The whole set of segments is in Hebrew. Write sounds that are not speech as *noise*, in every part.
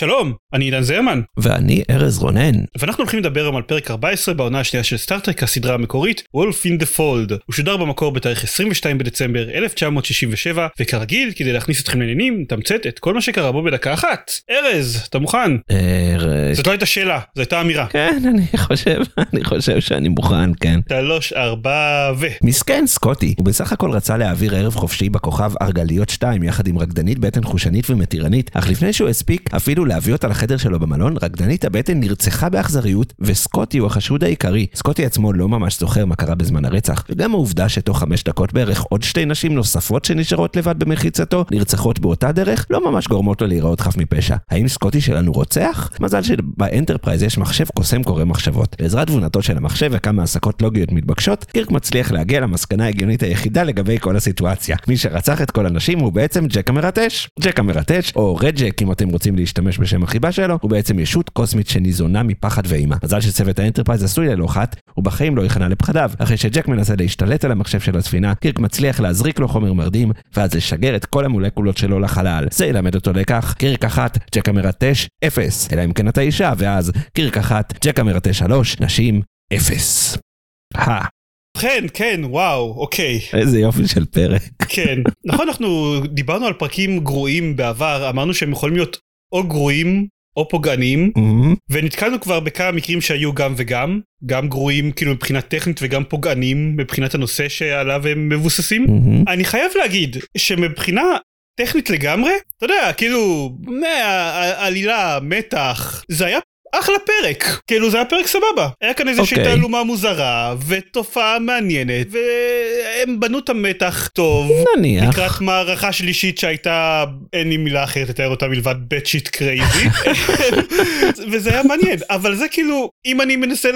שלום, אני עידן זרמן. ואני ארז רונן. ואנחנו הולכים לדבר היום על פרק 14 בעונה השנייה של סטארטרק הסדרה המקורית Wolf in the Fold. הוא שודר במקור בתאריך 22 בדצמבר 1967 וכרגיל כדי להכניס אתכם לעניינים נתמצת את כל מה שקרה בו בדקה אחת. ארז, אתה מוכן? ארז. זאת לא הייתה שאלה, זו הייתה אמירה. כן, אני חושב, *laughs* אני חושב שאני מוכן, כן. שלוש, ארבע ו... מסכן סקוטי, הוא בסך הכל רצה להעביר ערב חופשי בכוכב ארגליוס 2 יחד עם רקדנית בטן חושנית ומתירנית, אך לפני שהוא הספיק אפילו להביא אותה לחדר שלו במלון, רקדנית הבטן נרצחה באכזריות, וסקוטי הוא החשוד העיקרי. סקוטי עצמו לא ממש זוכר מה קרה בזמן הרצח, וגם העובדה שתוך חמש דקות בערך עוד שתי נשים נוספות שנשארות לבד במחיצתו, נרצחות באותה דרך, לא ממש גורמות לו להיראות חף מפשע. האם סקוטי שלנו רוצח? מזל שבאנטרפרייז יש מחשב קוסם קורא מחשבות. בעזרת תבונתו של המחשב וכמה הסקות לוגיות מתבקשות, קירק מצליח להגיע למסקנה ההגיונית היחידה לגבי כל הסיטואציה. מי שרצח את כל הנשים הוא בעצם ג'ק המרטש. ג'ק המרטש, או Red Jack אם אתם רוצים להשתמש בשם החיבה שלו, הוא בעצם ישות קוסמית שניזונה מפחד ואימה. מזל שצוות האנטרפרייז עשוי ללא חת, הוא בחיים לא יכנע לפחדיו. אחרי שג'ק מנסה להשתלט על המחשב של הספינה, קירק מצליח להזריק לו חומר מרדים, ואז לשגר את כל המולקולות שלו לחלל. זה ילמד אותו לקח, קירק אחת, ג'ק המרטש, אפס. אלא אם כן אתה אישה, ואז קירק אחת, ג'ק המרטש שלוש, נשים, אפס. הא. כן, כן, וואו, אוקיי. איזה יופי של פרק. כן. נכון, אנחנו דיברנו על פרקים גרועים בעבר, אמרנו שהם יכולים להיות או גרועים או פוגעניים, מהמם. ונתקלנו כבר בכמה מקרים שהיו גם וגם, גם גרועים כאילו מבחינה טכנית וגם פוגעניים מבחינת הנושא שעליו הם מבוססים. מהמם. אני חייב להגיד שמבחינה טכנית לגמרי, אתה יודע, כאילו, עלילה, מתח, זה היה אחלה פרק, כאילו זה היה פרק סבבה, היה כאן איזושהי אוקיי. תעלומה מוזרה ותופעה מעניינת והם בנו את המתח טוב. נניח. לקראת מערכה שלישית שהייתה אין לי מילה אחרת לתאר אותה מלבד batshit crazy וזה היה מעניין אבל זה כאילו אם אני מנסה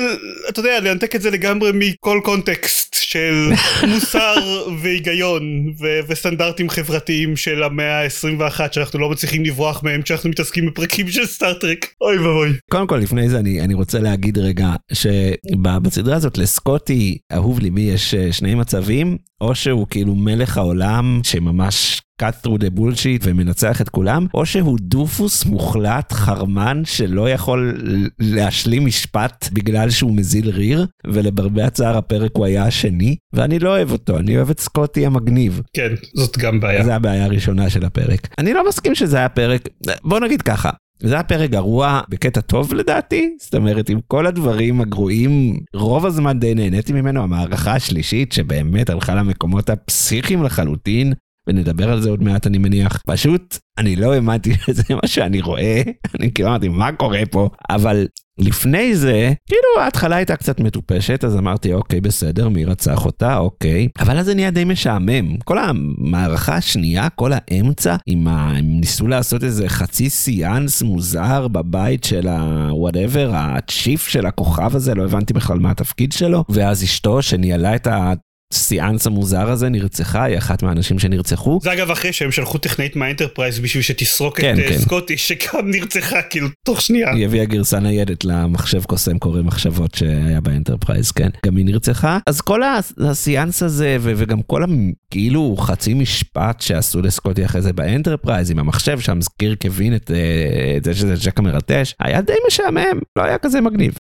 אתה יודע לנתק את זה לגמרי מכל קונטקסט של מוסר *laughs* והיגיון ו- וסטנדרטים חברתיים של המאה ה-21 שאנחנו לא מצליחים לברוח מהם כשאנחנו מתעסקים בפרקים של סטארטרק אוי ואבוי. קודם כל לפני זה אני, אני רוצה להגיד רגע שבסדרה הזאת לסקוטי אהוב ליבי יש אה, שני מצבים או שהוא כאילו מלך העולם שממש cut through the bullshit ומנצח את כולם או שהוא דופוס מוחלט חרמן שלא יכול להשלים משפט בגלל שהוא מזיל ריר ולמרבה הצער הפרק הוא היה השני ואני לא אוהב אותו אני אוהב את סקוטי המגניב כן זאת גם בעיה. זה הבעיה הראשונה של הפרק. אני לא מסכים שזה היה פרק, בוא נגיד ככה. זה היה פרק גרוע בקטע טוב לדעתי, זאת אומרת עם כל הדברים הגרועים, רוב הזמן די נהניתי ממנו, המערכה השלישית שבאמת הלכה למקומות הפסיכיים לחלוטין, ונדבר על זה עוד מעט אני מניח, פשוט אני לא האמנתי *laughs* שזה מה שאני רואה, אני כאילו אמרתי מה קורה פה, אבל לפני זה, כאילו ההתחלה הייתה קצת מטופשת, אז אמרתי אוקיי בסדר, מי רצח אותה, אוקיי, אבל אז זה נהיה די משעמם. כל המערכה השנייה, כל האמצע, עם ה... הם ניסו לעשות איזה חצי סיאנס מוזר בבית של ה-whatever, הצ'יף של הכוכב הזה, לא הבנתי בכלל מה התפקיד שלו, ואז אשתו שניהלה את ה... הסיאנס המוזר הזה נרצחה, היא אחת מהאנשים שנרצחו. זה אגב אחרי שהם שלחו טכנאית מהאנטרפרייז בשביל שתסרוק כן, את אה, כן. סקוטי שגם נרצחה כאילו תוך שנייה. היא הביאה גרסה ניידת למחשב קוסם קורא מחשבות שהיה באנטרפרייז, כן. גם היא נרצחה. אז כל הסיאנס הזה, ו- וגם כל הכאילו חצי משפט שעשו לסקוטי אחרי זה באנטרפרייז עם המחשב שם, קירק הבין את, אה, את זה שזה ג'ק המרטש, היה די משעמם, לא היה כזה מגניב.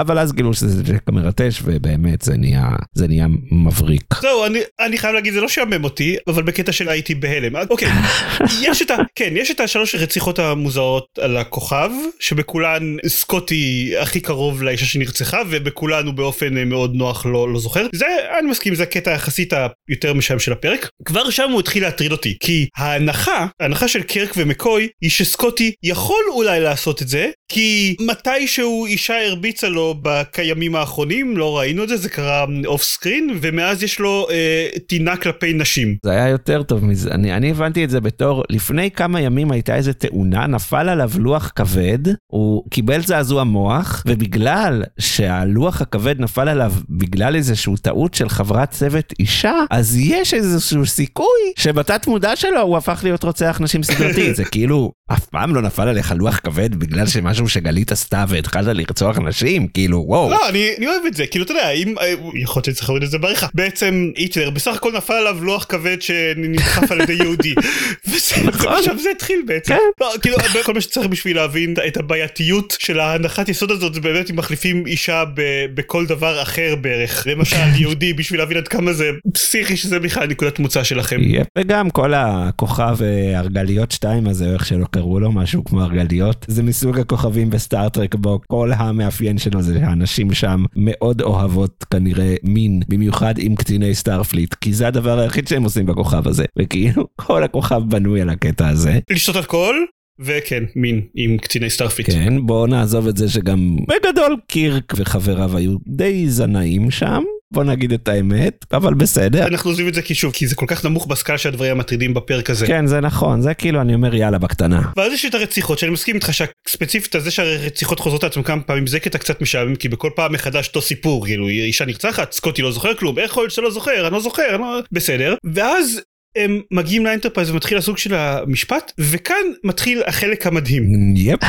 אבל אז גילו שזה ג'ק המרטש, ובאמת זה נהיה, זה נהיה מבריק. זהו אני אני חייב להגיד זה לא שעמם אותי אבל בקטע של הייתי בהלם. אוקיי *laughs* יש את ה... כן יש את השלוש הרציחות המוזרות על הכוכב שבכולן סקוטי הכי קרוב לאישה שנרצחה ובכולן הוא באופן אה, מאוד נוח לא לא זוכר. זה אני מסכים זה הקטע יחסית היותר משעמם של הפרק. כבר שם הוא התחיל להטריד אותי כי ההנחה ההנחה של קרק ומקוי היא שסקוטי יכול אולי לעשות את זה כי מתישהו אישה הרביצה לו בימים האחרונים, לא ראינו את זה, זה קרה off screen, ומאז יש לו אה, טינה כלפי נשים. זה היה יותר טוב מזה, אני, אני הבנתי את זה בתור, לפני כמה ימים הייתה איזה תאונה, נפל עליו לוח כבד, הוא קיבל זעזוע מוח, ובגלל שהלוח הכבד נפל עליו בגלל איזושהי טעות של חברת צוות אישה, אז יש איזשהו סיכוי שבתת מודע שלו הוא הפך להיות רוצח נשים סדרתי, זה *laughs* כאילו, אף פעם לא נפל עליך לוח כבד בגלל שמשהו שגלית עשתה והתחלת לרצוח נשים, כאילו, וואו. לא, אני, אני אוהב את זה, כאילו, אתה יודע, אם, אה, יכול להיות שצריך להוריד את זה בעריכה. בעצם היטלר בסך הכל נפל עליו לוח כבד שנדחף על ידי יהודי. *laughs* וזה, נכון. עכשיו זה התחיל בעצם. כן. לא, כאילו, כל מה שצריך בשביל להבין את הבעייתיות של ההנחת יסוד הזאת, זה באמת אם מחליפים אישה ב, בכל דבר אחר בערך. למשל, *laughs* יהודי, בשביל להבין עד כמה זה פסיכי שזה בכלל נקודת מוצא שלכם. וגם כל הכוכב אה, ארגליוס 2 הזה, או איך שלא קראו לו, משהו כמו ארגליוס, זה מסוג הכוכבים בסטארטרק בו כל המאפיין שלו זה שהנשים שם מאוד אוהבות כנראה מין, במיוחד עם קציני סטארפליט, כי זה הדבר היחיד שהם עושים בכוכב הזה, וכאילו כל הכוכב בנוי על הקטע הזה. לשתות אלכוהול, וכן, מין עם קציני סטארפליט. כן, בואו נעזוב את זה שגם בגדול קירק וחבריו היו די זנאים שם. בוא נגיד את האמת, אבל בסדר. אנחנו עוזבים את זה כי שוב, כי זה כל כך נמוך בסקאלה של הדברים המטרידים בפרק הזה. כן, זה נכון, זה כאילו אני אומר יאללה בקטנה. ואז יש את הרציחות שאני מסכים איתך שספציפית על זה שהרציחות חוזרות לעצמם כמה פעמים זה קטע קצת משעמם כי בכל פעם מחדש אותו סיפור כאילו אישה נרצחת סקוטי לא זוכר כלום איך יכול להיות שאתה לא זוכר אני לא זוכר אני לא... בסדר ואז הם מגיעים לאנטרפרייז ומתחיל הסוג של המשפט וכאן מתחיל החלק המדהים yep.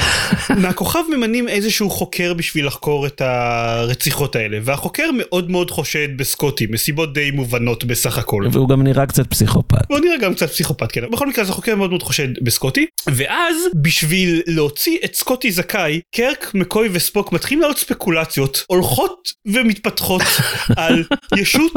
מהכוכב ממנים איזשהו חוקר בשביל לחקור את הרציחות האלה והחוקר מאוד מאוד חושד בסקוטי מסיבות די מובנות בסך הכל. והוא גם נראה קצת פסיכופת. הוא נראה גם קצת פסיכופת כן בכל מקרה אז החוקר מאוד מאוד חושד בסקוטי ואז בשביל להוציא את סקוטי זכאי קרק מקוי וספוק מתחילים להעלות ספקולציות הולכות ומתפתחות *laughs* על ישות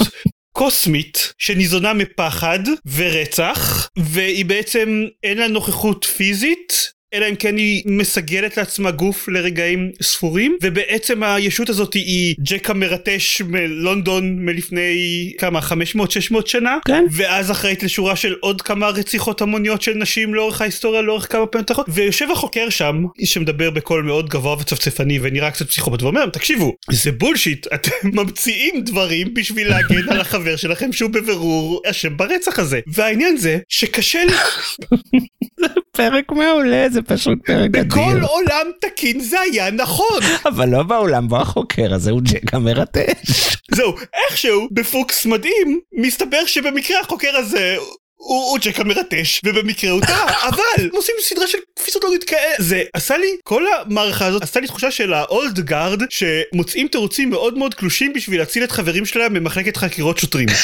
קוסמית שניזונה מפחד ורצח והיא בעצם אין לה נוכחות פיזית אלא אם כן היא מסגלת לעצמה גוף לרגעים ספורים ובעצם הישות הזאת היא ג'ק המרטש מלונדון מלפני כמה? 500-600 שנה? כן. ואז אחראית לשורה של עוד כמה רציחות המוניות של נשים לאורך ההיסטוריה לאורך כמה פעמים תחת. ויושב החוקר שם שמדבר בקול מאוד גבוה וצפצפני ונראה קצת פסיכופת ואומר תקשיבו זה בולשיט *laughs* אתם ממציאים דברים בשביל להגן על החבר שלכם שהוא בבירור אשם ברצח הזה. והעניין זה שקשה לי *laughs* פרק מעולה, זה פשוט פרק בכל אדיר. בעולם תקין זה היה נכון אבל לא בעולם בו החוקר הזה הוא ג'ק המרטש. זהו איכשהו בפוקס מדהים מסתבר שבמקרה החוקר הזה הוא, הוא ג'ק המרטש ובמקרה הוא טעה *laughs* אבל עושים סדרה של קפיצות לוגיות כאלה זה עשה לי כל המערכה הזאת עשתה לי תחושה של ה old guard שמוצאים תירוצים מאוד מאוד קלושים בשביל להציל את חברים שלהם ממחלקת חקירות שוטרים. *laughs*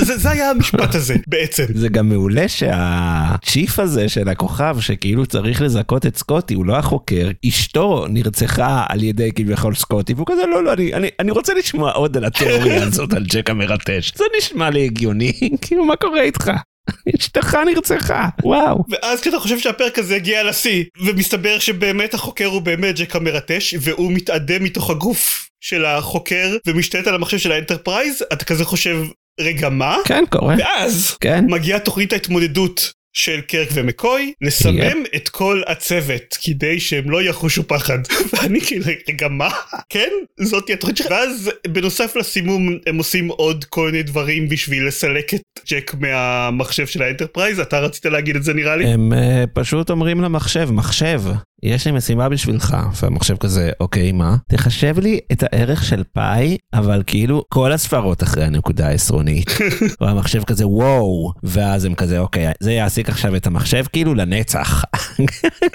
זה, זה היה המשפט הזה בעצם. זה גם מעולה שה chief הזה של הכוכב שכאילו צריך לזכות את סקוטי הוא לא החוקר אשתו נרצחה על ידי כביכול סקוטי והוא כזה לא לא אני, אני, אני רוצה לשמוע עוד על התיאוריה *laughs* הזאת על ג'ק המרטש זה נשמע לי הגיוני *laughs* כאילו מה קורה איתך. *laughs* אשתך נרצחה וואו ואז כשאתה חושב שהפרק הזה הגיע לשיא ומסתבר שבאמת החוקר הוא באמת ג'ק המרטש והוא מתאדה מתוך הגוף של החוקר ומשתלט על המחשב של האנטרפרייז אתה כזה חושב רגע מה? כן קורה. ואז כן. מגיעה תוכנית ההתמודדות של קרק ומקוי לסמם את כל הצוות כדי שהם לא יחושו פחד. *laughs* ואני כאילו רגע מה? כן? זאתי התוכנית שלך? ואז בנוסף לסימום הם עושים עוד כל מיני דברים בשביל לסלק את ג'ק מהמחשב של האנטרפרייז. אתה רצית להגיד את זה נראה לי? הם אה, פשוט אומרים למחשב מחשב יש לי משימה בשבילך והמחשב כזה אוקיי מה? תחשב לי את הערך של פאי אבל כאילו כל הספרות אחרי הנקודה העשרונית. *laughs* והמחשב כזה וואו. ואז הם כזה אוקיי זה יעסיק עכשיו את המחשב כאילו לנצח.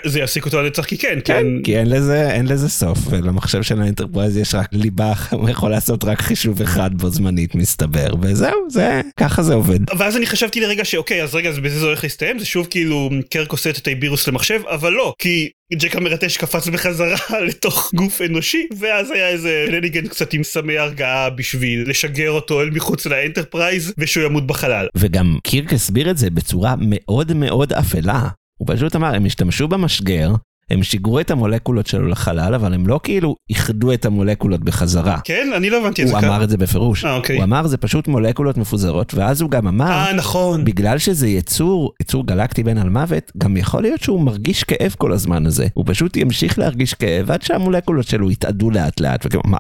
זה יעסיק אותו לנצח כי כן כן כן. כי אין לזה אין לזה סוף ולמחשב של האנטרפרייז יש רק ליבה הוא יכול לעשות רק חישוב אחד בו זמנית מסתבר וזהו זה ככה זה עובד. ואז אני חשבתי לרגע שאוקיי אז רגע אז בזה זה הולך להסתיים? זה שוב כאילו קרק עושה את הטיבריוס למחשב אבל לא כי ג'ק המרטש קפץ בחזרה *laughs* לתוך גוף אנושי ואז היה איזה shenanigan קצת עם סמי הרגעה בשביל לשגר אותו אל מחוץ לאנטרפרייז ושהוא ימות בחלל. וגם קירק הסביר את זה בצורה מאוד מאוד אפלה. הוא פשוט אמר, הם השתמשו במשגר, הם שיגרו את המולקולות שלו לחלל, אבל הם לא כאילו איחדו את המולקולות בחזרה. כן? אני לא הבנתי את זה הוא. אמר את זה בפירוש. אה, אוקיי. הוא אמר זה פשוט מולקולות מפוזרות, ואז הוא גם אמר, אה, נכון. בגלל שזה יצור, יצור גלקטי בן על מוות, גם יכול להיות שהוא מרגיש כאב כל הזמן הזה. הוא פשוט ימשיך להרגיש כאב עד שהמולקולות שלו יתאדו לאט לאט. וכאילו, מה,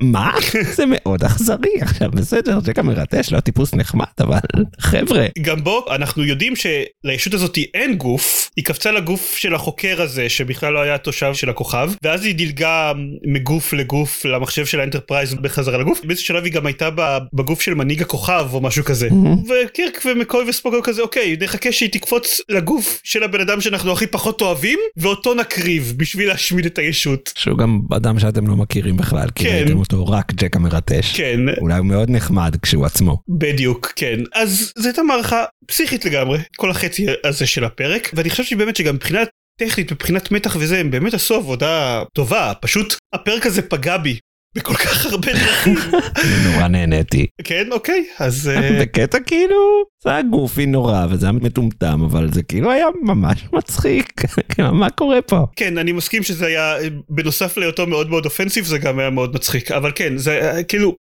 מה? *laughs* זה מאוד אכזרי. עכשיו בסדר, זה ג'ק המרטש, לא טיפוס נחמד, אבל *laughs* חבר'ה. גם בוא אנחנו יודעים שלישות הזאת אין גוף, היא קפצה לגוף של החוקר הזה שבכלל לא היה תושב של הכוכב, ואז היא דילגה מגוף לגוף למחשב של האנטרפרייז בחזרה לגוף, באיזשהו שלב היא גם הייתה בגוף של מנהיג הכוכב או משהו כזה. וקירק ומקוי וספוק היו כזה אוקיי נחכה שהיא תקפוץ לגוף של הבן אדם שאנחנו הכי פחות אוהבים ואותו נקריב בשביל להשמיד את הישות. שהוא גם אדם שאתם לא מכירים בכלל, כי כן. ראיתם אותו רק ג'ק המרטש. כן אולי הוא מאוד נחמד כשהוא עצמו. בדיוק כן אז זו הייתה מערכה פסיכית לגמרי כל החצי הזה של הפרק ואני חושב שבאמת שגם מבחינת טכנית מבחינת מתח וזה הם באמת עשו עבודה טובה פשוט הפרק הזה פגע בי בכל כך הרבה דרכים נורא נהניתי. כן אוקיי אז אה, בקטע כאילו, זה היה גופי נורא וזה היה מטומטם, אבל זה כאילו היה ממש מצחיק. *laughs* מה קורה פה? כן אני מסכים שזה היה אה, בנוסף להיותו מאוד מאוד אופנסיב זה גם היה מאוד מצחיק אבל כן זה היה, כאילו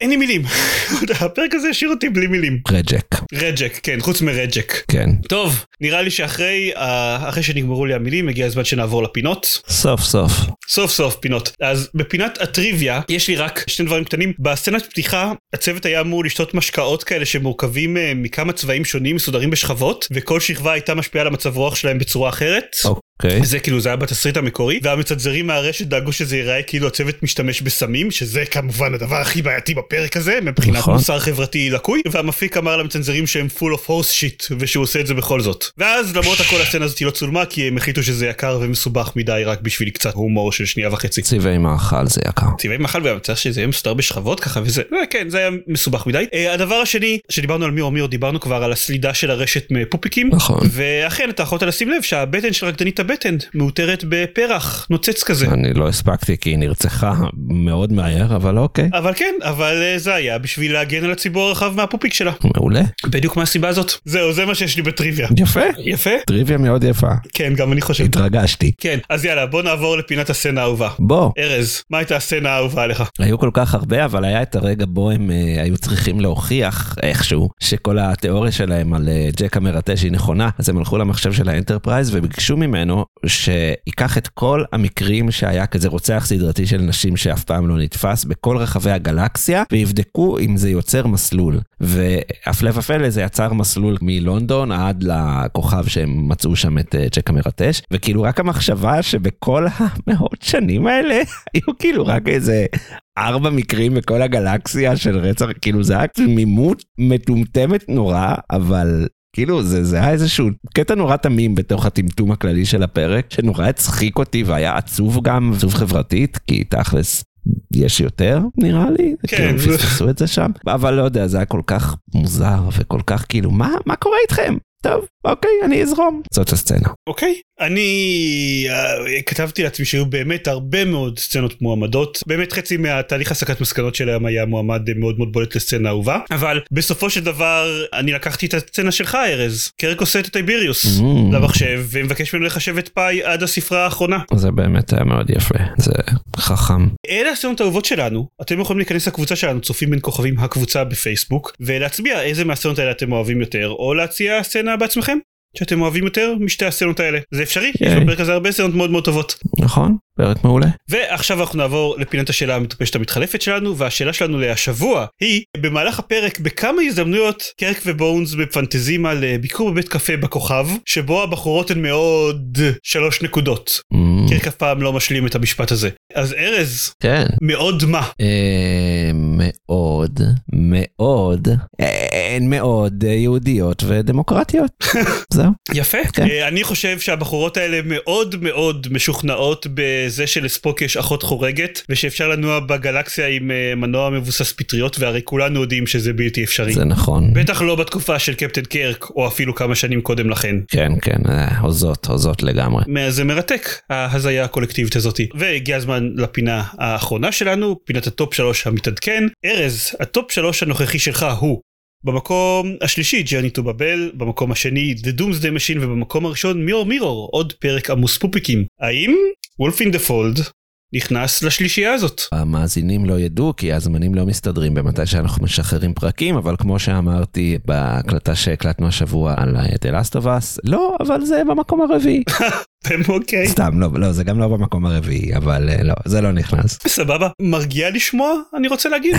אין לי מילים. *laughs* הפרק הזה השאיר אותי בלי מילים. רג'ק, רג'ק כן חוץ מרג'ק. כן. טוב נראה לי שאחרי אחרי שנגמרו לי המילים הגיע הזמן שנעבור לפינות. סוף סוף. סוף סוף פינות. אז בפינת הטריוויה יש לי רק שני דברים קטנים. בסצנת פתיחה הצוות היה אמור לשתות משקאות כאלה שמורכבים אה, מכמה צבעים שונים מסודרים בשכבות וכל שכבה הייתה משפיעה על המצב רוח שלהם בצורה אחרת. אוקיי. זה כאילו זה היה בתסריט המקורי והמצנזרים מהרשת דאגו שזה ייראה כאילו הצוות משתמש בסמים שזה כמובן הדבר הכי בעייתי בפרק הזה מבחינת נכון. מוסר חברתי לקוי והמפיק אמר למצנזרים שהם full of horse shit ושהוא עושה את זה בכל זאת ואז למרות הכל הסצנה הזאת לא צולמה כי הם החליטו שזה יקר ומסובך מדי רק בשביל קצת הומור של שנייה וחצי. צבעי מאכל זה יקר. צבעי מאכל וגם צריך שזה יהיה מסודר בשכבות ככה וזה אה, כן זה היה מסובך מדי אה, הדבר השני שדיברנו על מירו מירו דיברנו כבר על הסלידה של הרשת מפופיקים נכון. ואכן אתה יכולת לשים לב שהבטן של רקדנית הבטן מאותרת בפרח נוצץ כזה. אני לא הספקתי כי היא נרצחה מאוד מהר, אבל אוקיי. אבל כן, אבל אה, זה היה בשביל להגן על הציבור הרחב מהפופיק שלה. מעולה. בדיוק מהסיבה הזאת. זהו, זה מה שיש לי בטריוויה. יפה. יפה? טריוויה מאוד יפה. כן, גם אני חושב. התרגשתי. כן, אז יאללה, בוא נעבור לפינת הסצנה האהובה. בוא. ארז, מה הייתה הסצנה האהובה עליך? היו כל כך הרבה, אבל היה את הרגע בו הם אה, היו צריכים להוכיח איכשהו שכל התיאוריה שלהם על אה, ג'ק המרטש היא נכונה, אז הם הלכו למחשב של האנטרפרייז וביקשו ממנו שייקח את כל המקרים שהיה כזה רוצח סדרתי של נשים שאף פעם לא נתפס בכל רחבי הגלקסיה, ויבדקו אם זה יוצר מסלול. והפלא ופלא זה יצר מסלול מלונדון עד לכוכב שהם מצאו שם את אה, ג'ק המרטש, וכאילו רק המחשבה שבכל המאות שנים האלה *laughs* היו כאילו רק איזה ארבע מקרים בכל הגלקסיה של רצח, כאילו זה היה תמימות מטומטמת נורא, אבל כאילו זה, זה היה איזשהו קטע נורא תמים בתוך הטמטום הכללי של הפרק, שנורא הצחיק אותי והיה עצוב גם, עצוב חברתית, כי תכלס יש יותר נראה לי, כן. כאילו פספסו את זה שם, אבל לא יודע, זה היה כל כך מוזר וכל כך כאילו, מה, מה קורה איתכם? טוב, אוקיי, אני אזרום. זאת הסצנה. אוקיי. אני uh, כתבתי לעצמי שהיו באמת הרבה מאוד סצנות מועמדות. באמת חצי מהתהליך הסקת מסקנות שלהם היה מועמד מאוד מאוד בולט לסצנה אהובה. אבל בסופו של דבר אני לקחתי את הסצנה שלך ארז. קרק עושה את הטייביריוס Mm. למחשב ומבקש ממנו לחשב את פאי עד הספרה האחרונה. זה באמת היה מאוד יפה, זה חכם. אלה הסצנות האהובות שלנו. אתם יכולים להיכנס לקבוצה שלנו צופים בין כוכבים הקבוצה בפייסבוק ולהצביע איזה מהסצנות האלה אתם אוהבים יותר או להציע סצנה בעצמכם. שאתם אוהבים יותר משתי הסצנות האלה זה אפשרי יש ייי. בפרק הזה הרבה סצנות מאוד מאוד טובות. נכון? פרק מעולה. ועכשיו אנחנו נעבור לפינת השאלה המטופשת המתחלפת שלנו והשאלה שלנו להשבוע היא במהלך הפרק בכמה הזדמנויות קרק ובונס מפנטזים על ביקור בבית קפה בכוכב שבו הבחורות הן מאוד שלוש נקודות. Mm, קרק אף פעם לא משלים את המשפט הזה. אז ארז כן. מאוד מה אה, מאוד מאוד אה, הן מאוד יהודיות ודמוקרטיות. *laughs* זהו. יפה כן. אה, אני חושב שהבחורות האלה מאוד מאוד משוכנעות בזה שלספוק יש אחות חורגת ושאפשר לנוע בגלקסיה עם אה, מנוע מבוסס פטריות והרי כולנו יודעים שזה בלתי אפשרי. זה נכון. בטח לא בתקופה של קפטן קרק או אפילו כמה שנים קודם לכן. כן כן אה, הוזות הוזות לגמרי. זה מרתק ההזיה הקולקטיבית הזאתי והגיע הזמן לפינה האחרונה שלנו פינת הטופ שלוש המתעדכן ארז הטופ שלוש הנוכחי שלך הוא במקום השלישי Journey to Babel, במקום השני The Doomsday Machine ובמקום הראשון מירור מירור, עוד פרק עמוס פופיקים. האם in the Fold נכנס לשלישייה הזאת? המאזינים לא ידעו כי הזמנים לא מסתדרים במתי שאנחנו משחררים פרקים, אבל כמו שאמרתי בהקלטה שהקלטנו השבוע על The Last of Us, לא, אבל זה במקום הרביעי. *laughs* אוקיי. סתם, לא, לא, זה גם לא במקום הרביעי, אבל אה, לא, זה לא נכנס. סבבה, מרגיע לשמוע, אני רוצה להגיד.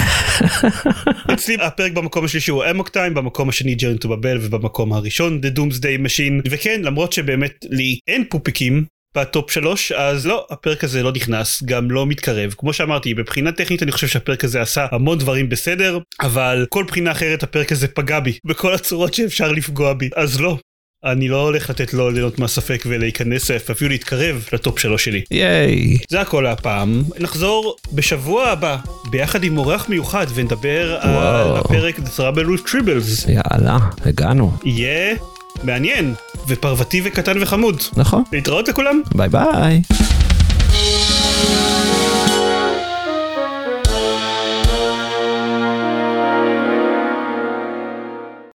*laughs* אצלי הפרק במקום השלישי הוא Amok Time, במקום השני Journey to Babel ובמקום הראשון The Doomsday Machine, וכן, למרות שבאמת לי אין פופיקים, בטופ שלוש אז לא הפרק הזה לא נכנס גם לא מתקרב כמו שאמרתי מבחינה טכנית אני חושב שהפרק הזה עשה המון דברים בסדר אבל כל בחינה אחרת הפרק הזה פגע בי *laughs* בכל הצורות שאפשר לפגוע בי אז לא. אני לא הולך לתת לו ליהנות מהספק ולהיכנס אפילו להתקרב לטופ שלוש שלי. ייי. זה הכל הפעם נחזור בשבוע הבא ביחד עם אורח מיוחד ונדבר על וואו. הפרק The Trouble with Tribbles. יאללה, הגענו. יהיה מעניין ופרוותי וקטן וחמוד. נכון. להתראות לכולם. ביי ביי. Thank